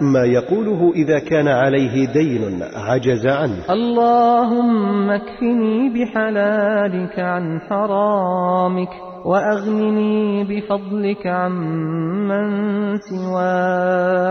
ما يقوله إذا كان عليه دين عجز عنه. اللهم اكفني بحلالك عن حرامك وأغنني بفضلك عمن سواك.